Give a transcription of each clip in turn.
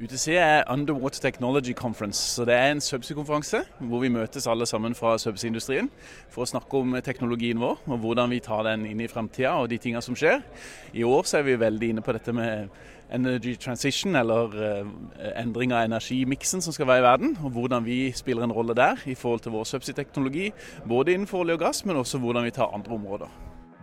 UTC er Underwater Technology Conference, så det er en subsea-konferanse hvor vi møtes alle sammen fra subsea-industrien for å snakke om teknologien vår og hvordan vi tar den inn i fremtida og de tingene som skjer. I år så er vi veldig inne på dette med energy transition, eller uh, endring av energimiksen som skal være i verden, og hvordan vi spiller en rolle der i forhold til vår subsea-teknologi, både innenfor olje og gass, men også hvordan vi tar andre områder.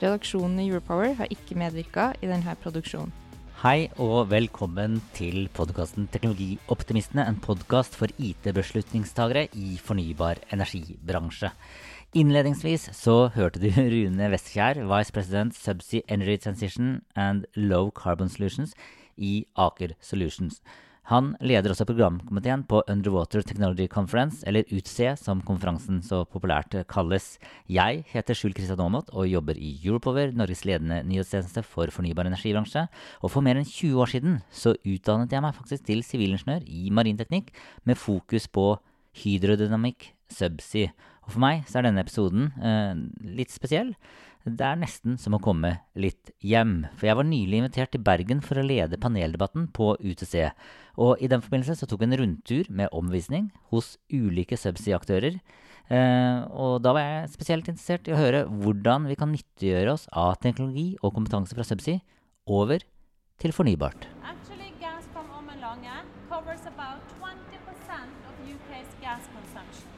Redaksjonen i Europower har ikke medvirka i denne produksjonen. Hei og velkommen til podkasten Teknologioptimistene, en podkast for IT-beslutningstagere i fornybar energibransje. Innledningsvis så hørte du Rune Vestkjær, Vice President Subsea Energy Transition and Low Carbon Solutions i Aker Solutions. Han leder også programkomiteen på Underwater Technology Conference, eller UTC som konferansen så populært kalles. Jeg heter Skjul Kristian Aamodt og jobber i Europower, Norges ledende nyhetstjeneste for fornybar energibransje. Og for mer enn 20 år siden så utdannet jeg meg faktisk til sivilingeniør i marinteknikk, med fokus på hydrodynamikk subsea. Og for meg så er denne episoden eh, litt spesiell. Det er nesten som å komme litt hjem, for jeg var nylig invitert til Bergen for å lede paneldebatten på UTC. Og i den forbindelse så tok vi en rundtur med omvisning hos ulike subsea-aktører. Eh, og da var jeg spesielt interessert i å høre hvordan vi kan nyttiggjøre oss av teknologi og kompetanse fra subsea over til fornybart. Actually, gas from Ormen Lange covers about 20% of UK's gas consumption.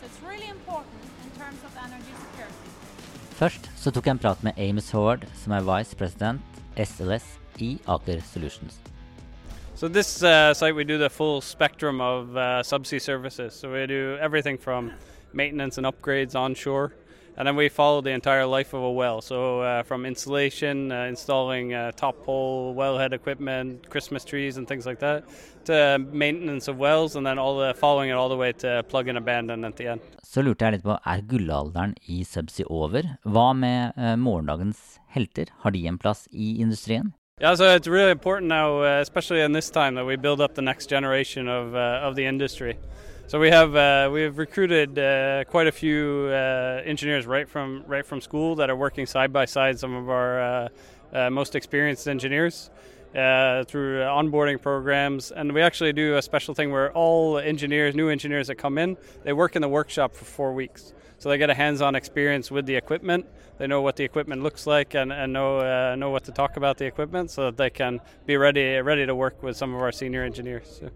So it's really important in terms of energy security. Først så tok jeg en prat med Amos Howard, som er vice president SLS i Aker Solutions. So this uh, site we do the full spectrum of uh, subsea services. So we do everything from maintenance and upgrades onshore, and then we follow the entire life of a well. So uh, from installation, uh, installing uh, top pole, wellhead equipment, Christmas trees, and things like that, to maintenance of wells, and then all the following it all the way to plug and abandon at the end. Så lurte jeg litt på, er gullalderen i subsea over? Hva med eh, morgendagens helter? Har de en plass i industrien? Yeah, so it's really important now, uh, especially in this time, that we build up the next generation of uh, of the industry. So we have uh, we've recruited uh, quite a few uh, engineers right from right from school that are working side by side some of our uh, uh, most experienced engineers uh, through onboarding programs, and we actually do a special thing where all engineers, new engineers that come in, they work in the workshop for four weeks. So they get a hands-on experience with the equipment. They know what the equipment looks like and, and know uh, know what to talk about the equipment, so that they can be ready ready to work with some of our senior engineers. So.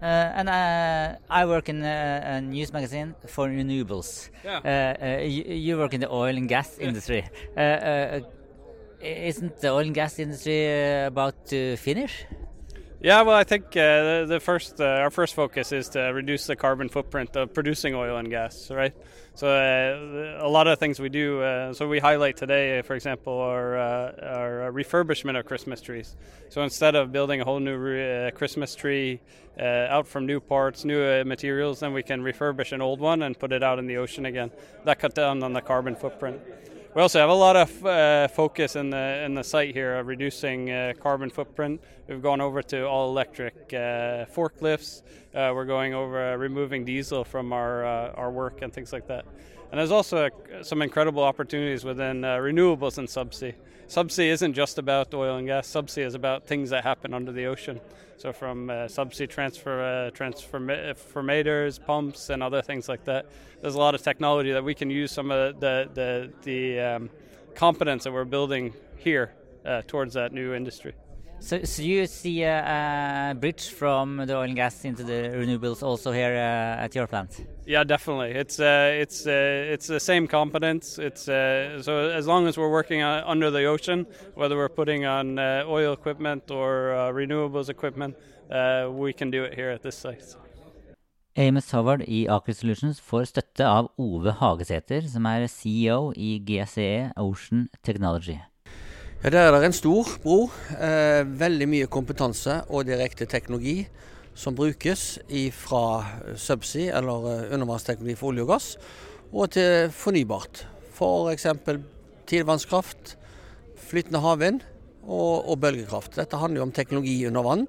Uh, and uh, I work in a, a, news magazine for renewables. Yeah. Uh, you, you, work in the oil and gas industry. Isn't the oil and gas industry about to finish? Yeah, well, I think uh, the, the, first uh, our first focus is to reduce the carbon footprint of producing oil and gas, right? So uh, a lot of things we do. Uh, so we highlight today, for example, our, uh, our refurbishment of Christmas trees. So instead of building a whole new uh, Christmas tree out from new parts, new materials, then we can refurbish an old one and put it out in the ocean again. That cut down on the carbon footprint. We also have a lot of uh, focus in the in the site here of reducing uh, carbon footprint We've gone over to all electric uh, forklifts. Uh, we're going over uh, removing diesel from our uh, our work and things like that. And there's also some incredible opportunities within renewables and subsea. Subsea isn't just about oil and gas. Subsea is about things that happen under the ocean. So from uh, subsea transfer, uh, transformators, pumps, and other things like that. There's a lot of technology that we can use some of the the the um, competence that we're building here uh, towards that new industry. So, so you see a, a, bridge from the oil and gas into the renewables also here uh, at your plant? Yeah, definitely. It's uh, it's uh, it's the same competence. It's uh, so as long as we're working under the ocean, whether we're putting on uh, oil equipment or uh, renewables equipment, we can do it here at this site. Amos Howard i Aker Solutions får støtte av Ove Hagesæter, som er CEO i GCE Ocean Technology. Ja, Der er det en stor bro. Eh, veldig mye kompetanse og direkte teknologi som brukes fra subsea, eller eh, undervannsteknologi for olje og gass, og til fornybart. F.eks. For tidevannskraft, flytende havvind og, og, bølgekraft. Dette handler jo om teknologi under vann.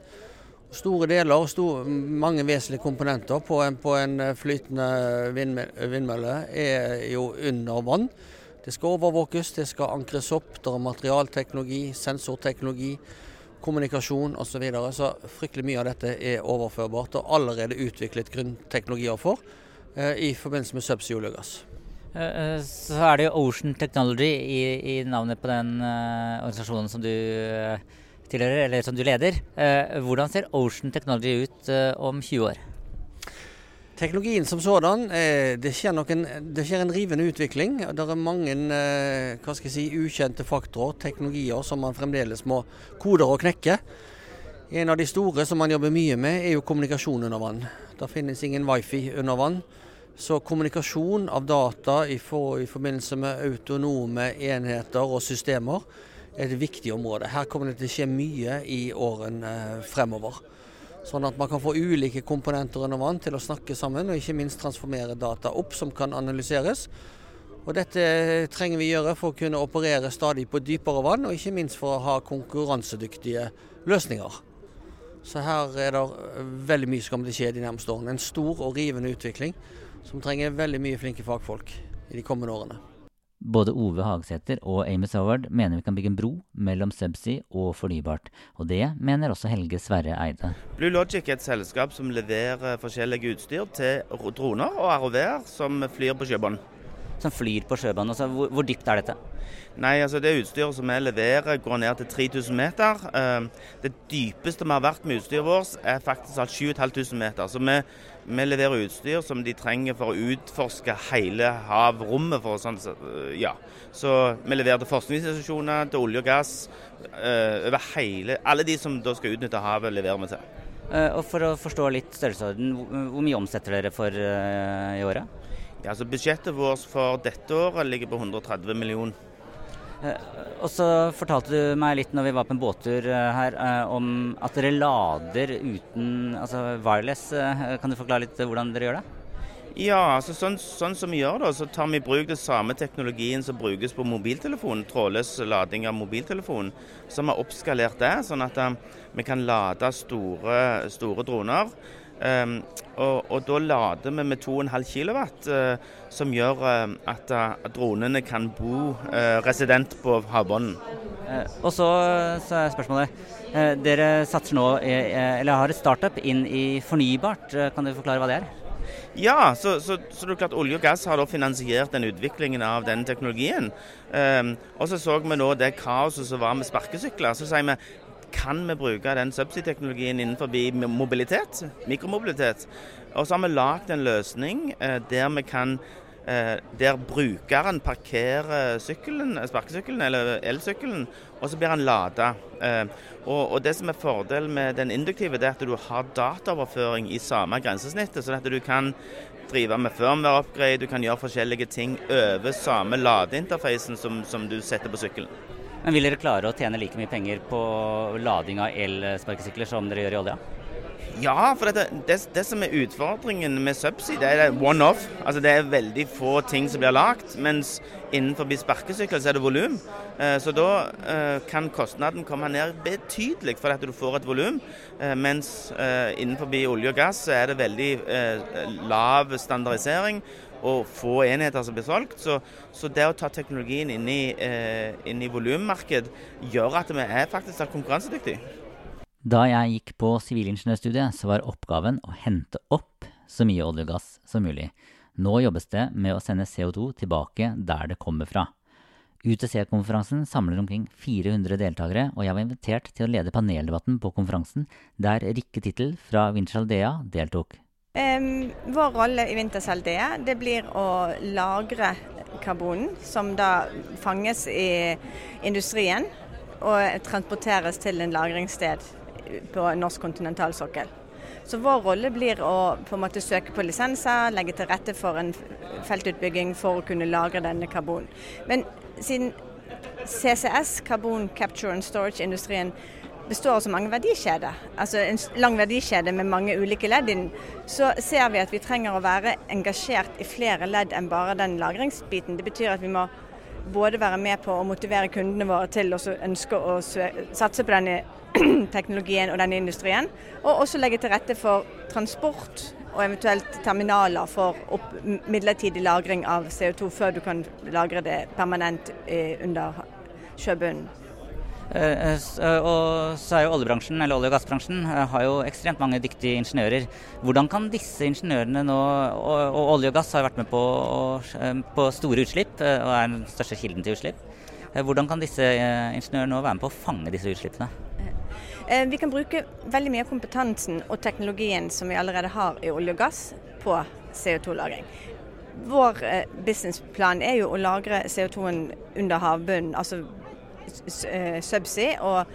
Store deler, og mange vesentlige komponenter på en, på en flytende vindmølle er jo under vann. Det skal overvåkes, det skal ankres opp. Det er materialteknologi, sensorteknologi, kommunikasjon osv. Så, videre. så fryktelig mye av dette er overførbart og allerede utviklet grunnteknologier for eh, i forbindelse med subsea olje og gass. Eh, eh, så er det jo Ocean Technology i, i navnet på den uh, organisasjonen som du tilhører, eller som du leder. Uh, hvordan ser Ocean Technology ut uh, om 20 år? Teknologien som sådan, eh, det skjer, en, det skjer en rivende utvikling. Det er mange eh, hva skal jeg si, ukjente faktorer, teknologier, som man fremdeles må kode og knekke. En av de store som man jobber mye med, er jo kommunikasjon under vann. Det finnes ingen wifi under vann. Så kommunikasjon av data i, for, i forbindelse med autonome enheter og systemer er et viktig område. Her kommer det til å skje mye i årene eh, fremover. Sånn at man kan få ulike komponenter under vann til å snakke sammen, og ikke minst transformere data opp som kan analyseres. Og Dette trenger vi gjøre for å kunne operere stadig på dypere vann, og ikke minst for å ha konkurransedyktige løsninger. Så her er det veldig mye som kommer til å skje de nærmeste årene. En stor og rivende utvikling som trenger veldig mye flinke fagfolk i de kommende årene. Både Ove Hagsæter og Amos Howard mener vi kan bygge en bro mellom subsea og fornybart. Og det mener også Helge Sverre Eide. Blue Logic er et selskap som leverer forskjellige utstyr til droner og ROV-er som flyr på sjøbånd. Som flyr på sjøbanen. Altså, hvor, hvor dypt er dette? Nei, altså Det utstyret som vi leverer, går ned til 3000 meter. Eh, det dypeste vi har vært med utstyret vårt, er faktisk 7500 meter. Så vi vi leverer utstyr som de trenger for å utforske hele havrommet. For sånn, ja. Så vi leverer til forskningsinstitusjoner, til olje og gass. Uh, over hele, Alle de som da skal utnytte havet, leverer vi til. Uh, og For å forstå litt størrelsesorden, hvor mye omsetter dere for uh, i året? Ja, altså Budsjettet vårt for dette året ligger på 130 millioner. Eh, og så fortalte du meg litt når vi var på en båttur eh, her, eh, om at dere lader uten altså wireless. Kan du forklare litt hvordan dere gjør det? Ja, altså sånn, sånn, som vi gjør det, så tar vi i bruk den samme teknologien som brukes på mobiltelefonen, trådløs lading av mobiltelefonen. Så vi har oppskalert det, sånn at vi kan lade store, store droner. Um, og, og, da lader vi med 2,5 kW, uh, som gjør uh, at uh, dronene kan bo resident på havbunnen. og så, så, er spørsmålet. dere satser nå, eller har et startup inn i fornybart. Kan du forklare hva det er? Ja, så, så, så, det er klart olje og gass har da finansiert den utviklingen av den teknologien. Um, og så så vi nå det kaoset som var med sparkesykler. Så sier vi kan vi bruke den subsea-teknologien innenfor mobilitet, mikromobilitet. Og så har vi lagd en løsning eh, der vi kan eh, der brukeren parkerer sykkelen, sparkesykkelen eller elsykkelen, og så blir han lada. Eh, og, og, det som er fordelen med den induktive, det er at du har dataoverføring i samme grensesnittet. sånn at du kan drive med firmware-upgrade, du kan gjøre forskjellige ting over samme ladeinterfacen som, som du setter på sykkelen. Men vil dere klare å tjene like mye penger på lading av elsparkesykler som dere gjør i olja? Ja, for det, det, det, som er utfordringen med subsea, det er one-off. Altså Det er veldig få ting som blir lagt, mens innenfor sparkesykkel så er det volum. Eh, så da eh, kan kostnaden komme ned betydelig fordi at du får et volum. Eh, mens innenfor olje og gass så er det veldig lav standardisering og få enheter som blir solgt. Så, så det å ta teknologien inn i, i volummarked gjør at vi er faktisk konkurransedyktige. Da jeg gikk på sivilingeniørstudiet, så var oppgaven å hente opp så mye olje og gass som mulig. Nå jobbes det med å sende CO2 tilbake der det kommer fra. UTC-konferansen samler omkring 400 deltakere, og jeg var invitert til å lede paneldebatten på konferansen, der Rikke Tittel fra Wintershaldea deltok. Um, vår rolle i Vintersaldea det blir å lagre karbonen, som da fanges i industrien og transporteres til en lagringssted på norsk kontinentalsokkel. Så vår rolle blir å på en måte søke på lisenser, legge til rette for en feltutbygging for å kunne lagre denne karbonen. Men siden CCS, Carbon Capture and Storage-industrien, består av så mange verdikjeder, altså en lang verdikjede med mange ulike ledd inn, så ser vi at vi trenger å være engasjert i flere ledd enn bare den lagringsbiten. Det betyr at vi må både være med på å motivere kundene våre til å ønske å satse på denne teknologien og denne industrien. Og også legge til rette for transport og eventuelt terminaler for opp, midlertidig lagring av CO2 før du kan lagre det permanent eh, under sjøbunnen. Eh, eh, og så er jo oljebransjen, eller olje- og gassbransjen, har jo ekstremt mange dyktige ingeniører. Hvordan kan disse ingeniørene nå Og, olje og gass har vært med på, på store utslipp, og er den største kilden til utslipp. Hvordan kan disse ingeniørene nå være med på å fange disse utslippene? Eh, vi kan bruke veldig mye av kompetansen og teknologien som vi allerede har i olje og gass, på CO2-lagring. Vår eh, businessplan er jo å lagre CO2-en under havbunnen, altså eh, subsea og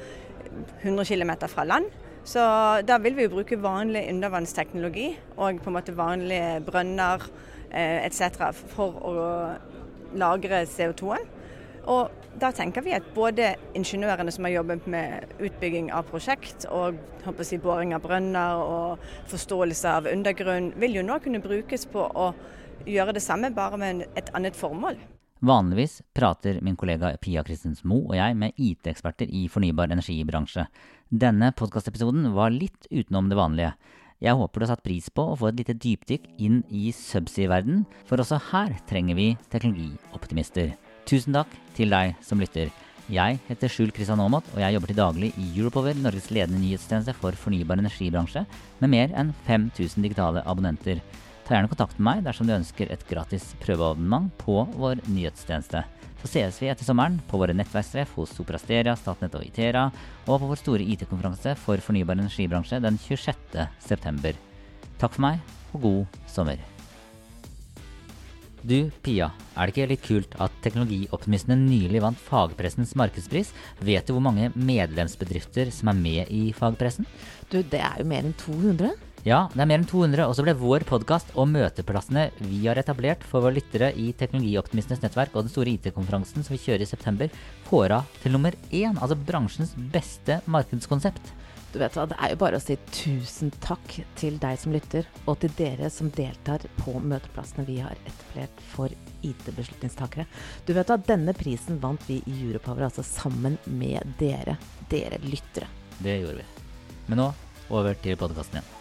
100 km fra land. Så da vil vi jo bruke vanlig undervannsteknologi og på en måte vanlige brønner etc. for å lagre CO2-en. Og da tenker vi at både ingeniørene som har jobbet med utbygging av prosjekt og si, boring av brønner og forståelse av undergrunn, vil jo nå kunne brukes på å gjøre det samme, bare med et annet formål. Vanligvis prater min kollega Pia Kristens Mo og jeg med IT-eksperter i fornybar energibransje. Denne podkastepisoden var litt utenom det vanlige. Jeg håper du har satt pris på å få et lite dypdykk inn i subsea-verden, for også her trenger vi teknologioptimister. Tusen takk til deg som lytter. Jeg heter Skjul Kristian Aamodt, og jeg jobber til daglig i Europower, Norges ledende nyhetstjeneste for fornybar energibransje, med mer enn 5000 digitale abonnenter. Ta gjerne kontakt med meg dersom du ønsker et gratis prøveabonnement på vår nyhetstjeneste. Så ses vi etter sommeren på våre nettverkstreff hos Soprasteria, Statnett og Itera, og på vår store IT-konferanse for fornybar energibransje den 26.9. Takk for meg, og god sommer. Du, Pia, er det ikke litt kult at teknologioptimistene nylig vant fagpressens markedspris? Vet du hvor mange medlemsbedrifter som er med i fagpressen? Du, det er jo mer enn 200? Ja, det er mer enn 200, og så ble vår podkast og møteplassene vi har etablert for våre lyttere i Teknologioptimistenes nettverk og den store IT-konferansen som vi kjører i september, kåra til nummer én, altså bransjens beste markedskonsept. Du vet hva, Det er jo bare å si tusen takk til deg som lytter, og til dere som deltar på møteplassene vi har etablert for IT-beslutningstakere. Du vet hva, Denne prisen vant vi i Europower, altså sammen med dere. Dere lyttere. Det gjorde vi. Men nå over til podkasten igjen.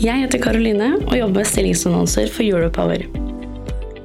Jeg heter Karoline og jobber med stillingsannonser for Europower.